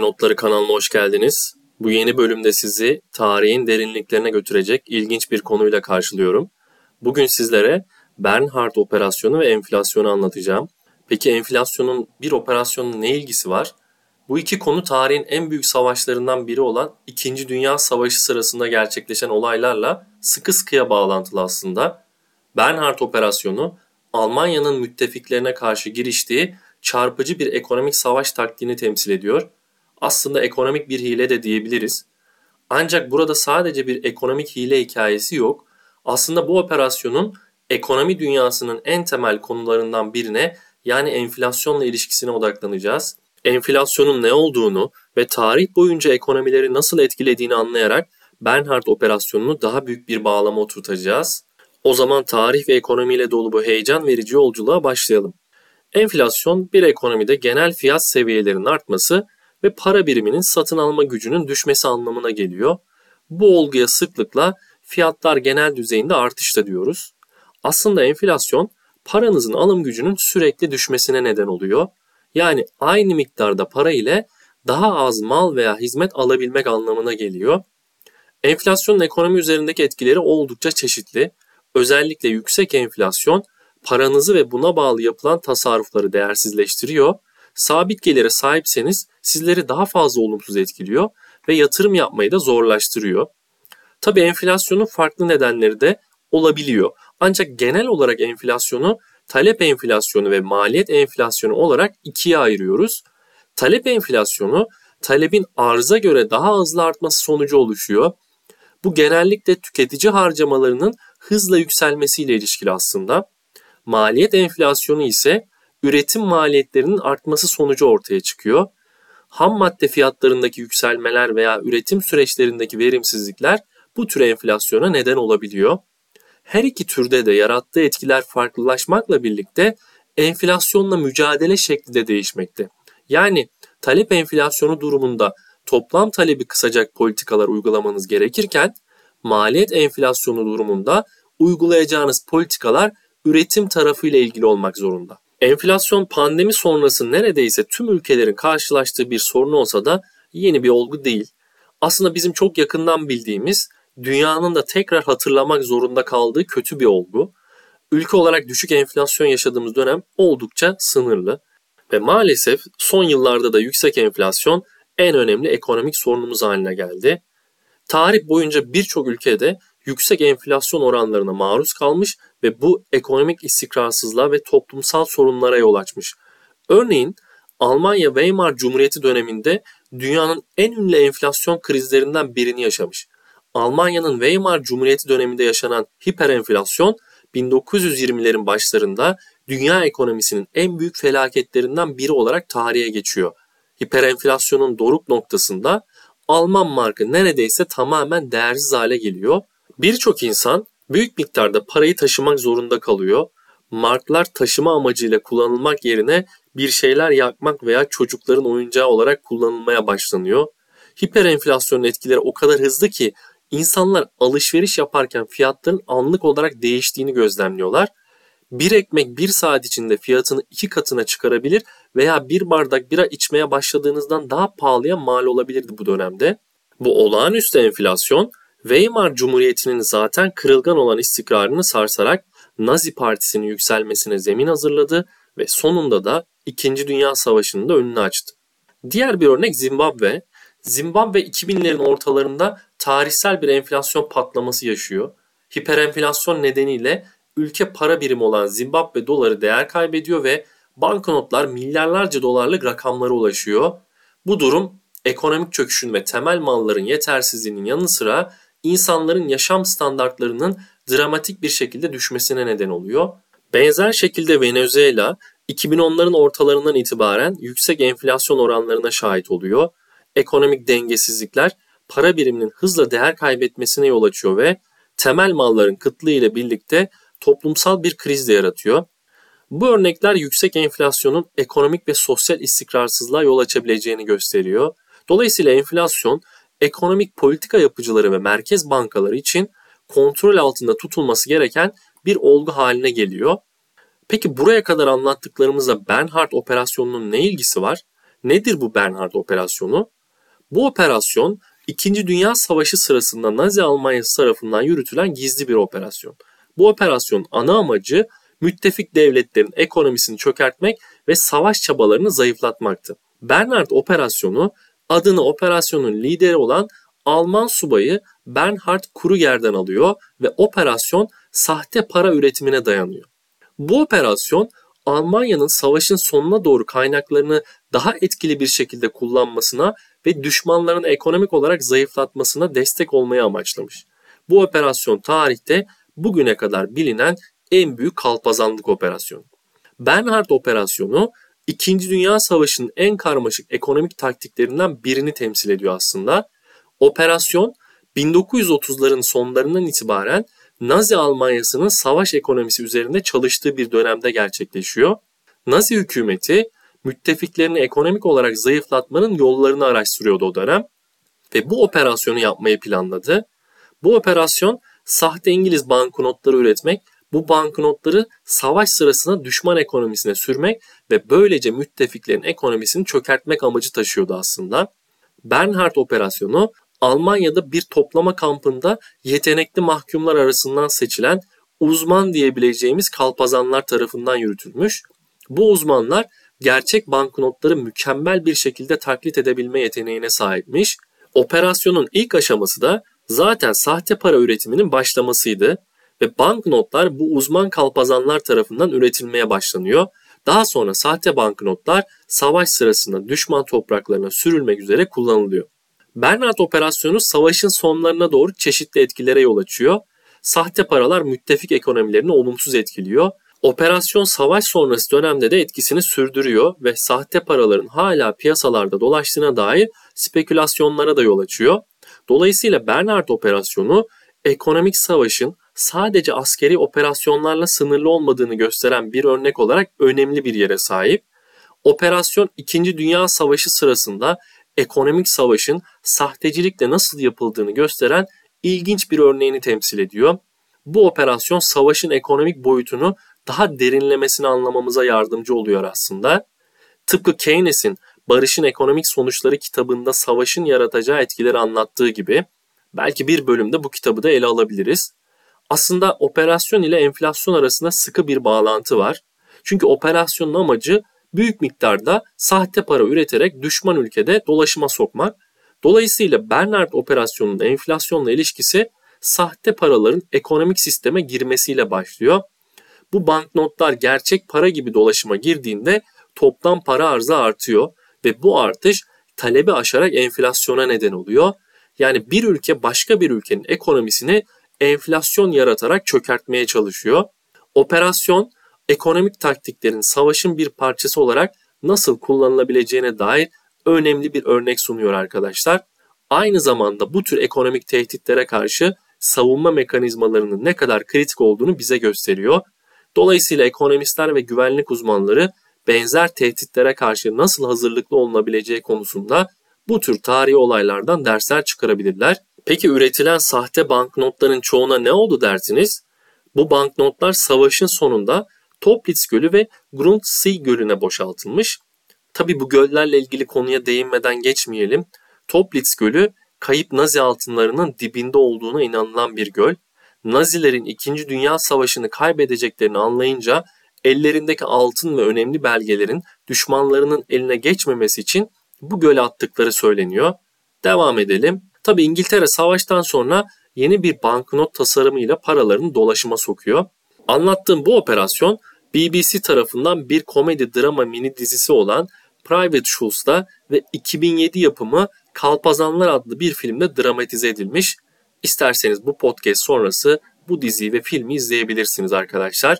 Notları kanalına hoş geldiniz. Bu yeni bölümde sizi tarihin derinliklerine götürecek ilginç bir konuyla karşılıyorum. Bugün sizlere Bernhard operasyonu ve enflasyonu anlatacağım. Peki enflasyonun bir operasyonla ne ilgisi var? Bu iki konu tarihin en büyük savaşlarından biri olan 2. Dünya Savaşı sırasında gerçekleşen olaylarla sıkı sıkıya bağlantılı aslında. Bernhard operasyonu Almanya'nın müttefiklerine karşı giriştiği çarpıcı bir ekonomik savaş taktiğini temsil ediyor. Aslında ekonomik bir hile de diyebiliriz. Ancak burada sadece bir ekonomik hile hikayesi yok. Aslında bu operasyonun ekonomi dünyasının en temel konularından birine yani enflasyonla ilişkisine odaklanacağız. Enflasyonun ne olduğunu ve tarih boyunca ekonomileri nasıl etkilediğini anlayarak Bernhard operasyonunu daha büyük bir bağlama oturtacağız. O zaman tarih ve ekonomiyle dolu bu heyecan verici yolculuğa başlayalım. Enflasyon bir ekonomide genel fiyat seviyelerinin artması ve para biriminin satın alma gücünün düşmesi anlamına geliyor. Bu olguya sıklıkla fiyatlar genel düzeyinde artışta diyoruz. Aslında enflasyon paranızın alım gücünün sürekli düşmesine neden oluyor. Yani aynı miktarda para ile daha az mal veya hizmet alabilmek anlamına geliyor. Enflasyonun ekonomi üzerindeki etkileri oldukça çeşitli. Özellikle yüksek enflasyon paranızı ve buna bağlı yapılan tasarrufları değersizleştiriyor. Sabit gelire sahipseniz sizleri daha fazla olumsuz etkiliyor ve yatırım yapmayı da zorlaştırıyor. Tabii enflasyonun farklı nedenleri de olabiliyor. Ancak genel olarak enflasyonu talep enflasyonu ve maliyet enflasyonu olarak ikiye ayırıyoruz. Talep enflasyonu talebin arza göre daha hızlı artması sonucu oluşuyor. Bu genellikle tüketici harcamalarının hızla yükselmesiyle ilişkili aslında. Maliyet enflasyonu ise üretim maliyetlerinin artması sonucu ortaya çıkıyor. Ham madde fiyatlarındaki yükselmeler veya üretim süreçlerindeki verimsizlikler bu tür enflasyona neden olabiliyor. Her iki türde de yarattığı etkiler farklılaşmakla birlikte enflasyonla mücadele şekli de değişmekte. Yani talep enflasyonu durumunda toplam talebi kısacak politikalar uygulamanız gerekirken maliyet enflasyonu durumunda uygulayacağınız politikalar üretim tarafıyla ilgili olmak zorunda. Enflasyon pandemi sonrası neredeyse tüm ülkelerin karşılaştığı bir sorun olsa da yeni bir olgu değil. Aslında bizim çok yakından bildiğimiz dünyanın da tekrar hatırlamak zorunda kaldığı kötü bir olgu. Ülke olarak düşük enflasyon yaşadığımız dönem oldukça sınırlı ve maalesef son yıllarda da yüksek enflasyon en önemli ekonomik sorunumuz haline geldi. Tarih boyunca birçok ülkede yüksek enflasyon oranlarına maruz kalmış ve bu ekonomik istikrarsızlığa ve toplumsal sorunlara yol açmış. Örneğin Almanya Weimar Cumhuriyeti döneminde dünyanın en ünlü enflasyon krizlerinden birini yaşamış. Almanya'nın Weimar Cumhuriyeti döneminde yaşanan hiperenflasyon 1920'lerin başlarında dünya ekonomisinin en büyük felaketlerinden biri olarak tarihe geçiyor. Hiperenflasyonun doruk noktasında Alman markı neredeyse tamamen değersiz hale geliyor. Birçok insan büyük miktarda parayı taşımak zorunda kalıyor. Marklar taşıma amacıyla kullanılmak yerine bir şeyler yakmak veya çocukların oyuncağı olarak kullanılmaya başlanıyor. Hiperenflasyonun etkileri o kadar hızlı ki insanlar alışveriş yaparken fiyatların anlık olarak değiştiğini gözlemliyorlar. Bir ekmek bir saat içinde fiyatını iki katına çıkarabilir veya bir bardak bira içmeye başladığınızdan daha pahalıya mal olabilirdi bu dönemde. Bu olağanüstü enflasyon Weimar Cumhuriyeti'nin zaten kırılgan olan istikrarını sarsarak Nazi Partisi'nin yükselmesine zemin hazırladı ve sonunda da 2. Dünya Savaşı'nın da önünü açtı. Diğer bir örnek Zimbabwe. Zimbabwe 2000'lerin ortalarında tarihsel bir enflasyon patlaması yaşıyor. Hiperenflasyon nedeniyle ülke para birimi olan Zimbabwe doları değer kaybediyor ve banknotlar milyarlarca dolarlık rakamlara ulaşıyor. Bu durum ekonomik çöküşün ve temel malların yetersizliğinin yanı sıra insanların yaşam standartlarının dramatik bir şekilde düşmesine neden oluyor. Benzer şekilde Venezuela 2010'ların ortalarından itibaren yüksek enflasyon oranlarına şahit oluyor. Ekonomik dengesizlikler para biriminin hızla değer kaybetmesine yol açıyor ve temel malların kıtlığı ile birlikte toplumsal bir kriz de yaratıyor. Bu örnekler yüksek enflasyonun ekonomik ve sosyal istikrarsızlığa yol açabileceğini gösteriyor. Dolayısıyla enflasyon ekonomik politika yapıcıları ve merkez bankaları için kontrol altında tutulması gereken bir olgu haline geliyor. Peki buraya kadar anlattıklarımızla Bernhard operasyonunun ne ilgisi var? Nedir bu Bernhard operasyonu? Bu operasyon 2. Dünya Savaşı sırasında Nazi Almanyası tarafından yürütülen gizli bir operasyon. Bu operasyon ana amacı müttefik devletlerin ekonomisini çökertmek ve savaş çabalarını zayıflatmaktı. Bernhard operasyonu adını operasyonun lideri olan Alman subayı Bernhard Kruger'den alıyor ve operasyon sahte para üretimine dayanıyor. Bu operasyon Almanya'nın savaşın sonuna doğru kaynaklarını daha etkili bir şekilde kullanmasına ve düşmanların ekonomik olarak zayıflatmasına destek olmayı amaçlamış. Bu operasyon tarihte bugüne kadar bilinen en büyük kalpazanlık operasyonu. Bernhard operasyonu 2. Dünya Savaşı'nın en karmaşık ekonomik taktiklerinden birini temsil ediyor aslında. Operasyon 1930'ların sonlarından itibaren Nazi Almanyası'nın savaş ekonomisi üzerinde çalıştığı bir dönemde gerçekleşiyor. Nazi hükümeti müttefiklerini ekonomik olarak zayıflatmanın yollarını araştırıyordu o dönem ve bu operasyonu yapmayı planladı. Bu operasyon sahte İngiliz banknotları üretmek, bu banknotları savaş sırasında düşman ekonomisine sürmek ve böylece müttefiklerin ekonomisini çökertmek amacı taşıyordu aslında. Bernhard operasyonu Almanya'da bir toplama kampında yetenekli mahkumlar arasından seçilen uzman diyebileceğimiz kalpazanlar tarafından yürütülmüş. Bu uzmanlar gerçek banknotları mükemmel bir şekilde taklit edebilme yeteneğine sahipmiş. Operasyonun ilk aşaması da zaten sahte para üretiminin başlamasıydı ve banknotlar bu uzman kalpazanlar tarafından üretilmeye başlanıyor. Daha sonra sahte banknotlar savaş sırasında düşman topraklarına sürülmek üzere kullanılıyor. Bernard operasyonu savaşın sonlarına doğru çeşitli etkilere yol açıyor. Sahte paralar müttefik ekonomilerini olumsuz etkiliyor. Operasyon savaş sonrası dönemde de etkisini sürdürüyor ve sahte paraların hala piyasalarda dolaştığına dair spekülasyonlara da yol açıyor. Dolayısıyla Bernard operasyonu ekonomik savaşın sadece askeri operasyonlarla sınırlı olmadığını gösteren bir örnek olarak önemli bir yere sahip. Operasyon 2. Dünya Savaşı sırasında ekonomik savaşın sahtecilikle nasıl yapıldığını gösteren ilginç bir örneğini temsil ediyor. Bu operasyon savaşın ekonomik boyutunu daha derinlemesine anlamamıza yardımcı oluyor aslında. Tıpkı Keynes'in Barışın Ekonomik Sonuçları kitabında savaşın yaratacağı etkileri anlattığı gibi belki bir bölümde bu kitabı da ele alabiliriz. Aslında operasyon ile enflasyon arasında sıkı bir bağlantı var. Çünkü operasyonun amacı büyük miktarda sahte para üreterek düşman ülkede dolaşıma sokmak. Dolayısıyla Bernard operasyonunun enflasyonla ilişkisi sahte paraların ekonomik sisteme girmesiyle başlıyor. Bu banknotlar gerçek para gibi dolaşıma girdiğinde toplam para arzı artıyor ve bu artış talebi aşarak enflasyona neden oluyor. Yani bir ülke başka bir ülkenin ekonomisini enflasyon yaratarak çökertmeye çalışıyor. Operasyon ekonomik taktiklerin savaşın bir parçası olarak nasıl kullanılabileceğine dair önemli bir örnek sunuyor arkadaşlar. Aynı zamanda bu tür ekonomik tehditlere karşı savunma mekanizmalarının ne kadar kritik olduğunu bize gösteriyor. Dolayısıyla ekonomistler ve güvenlik uzmanları benzer tehditlere karşı nasıl hazırlıklı olunabileceği konusunda bu tür tarihi olaylardan dersler çıkarabilirler. Peki üretilen sahte banknotların çoğuna ne oldu dersiniz? Bu banknotlar savaşın sonunda Toplitz Gölü ve Grundsee Gölü'ne boşaltılmış. Tabi bu göllerle ilgili konuya değinmeden geçmeyelim. Toplitz Gölü kayıp Nazi altınlarının dibinde olduğuna inanılan bir göl. Nazilerin 2. Dünya Savaşı'nı kaybedeceklerini anlayınca ellerindeki altın ve önemli belgelerin düşmanlarının eline geçmemesi için bu göle attıkları söyleniyor. Devam edelim. Tabi İngiltere savaştan sonra yeni bir banknot tasarımıyla paralarını dolaşıma sokuyor. Anlattığım bu operasyon BBC tarafından bir komedi drama mini dizisi olan Private Schultz'da ve 2007 yapımı Kalpazanlar adlı bir filmde dramatize edilmiş. İsterseniz bu podcast sonrası bu diziyi ve filmi izleyebilirsiniz arkadaşlar.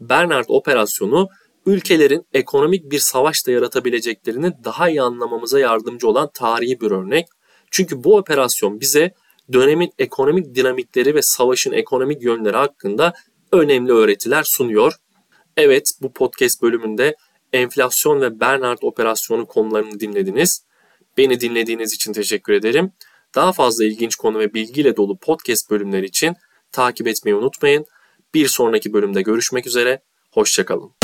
Bernard operasyonu ülkelerin ekonomik bir savaş da yaratabileceklerini daha iyi anlamamıza yardımcı olan tarihi bir örnek. Çünkü bu operasyon bize dönemin ekonomik dinamikleri ve savaşın ekonomik yönleri hakkında önemli öğretiler sunuyor. Evet bu podcast bölümünde enflasyon ve Bernard operasyonu konularını dinlediniz. Beni dinlediğiniz için teşekkür ederim. Daha fazla ilginç konu ve bilgiyle dolu podcast bölümleri için takip etmeyi unutmayın. Bir sonraki bölümde görüşmek üzere, hoşçakalın.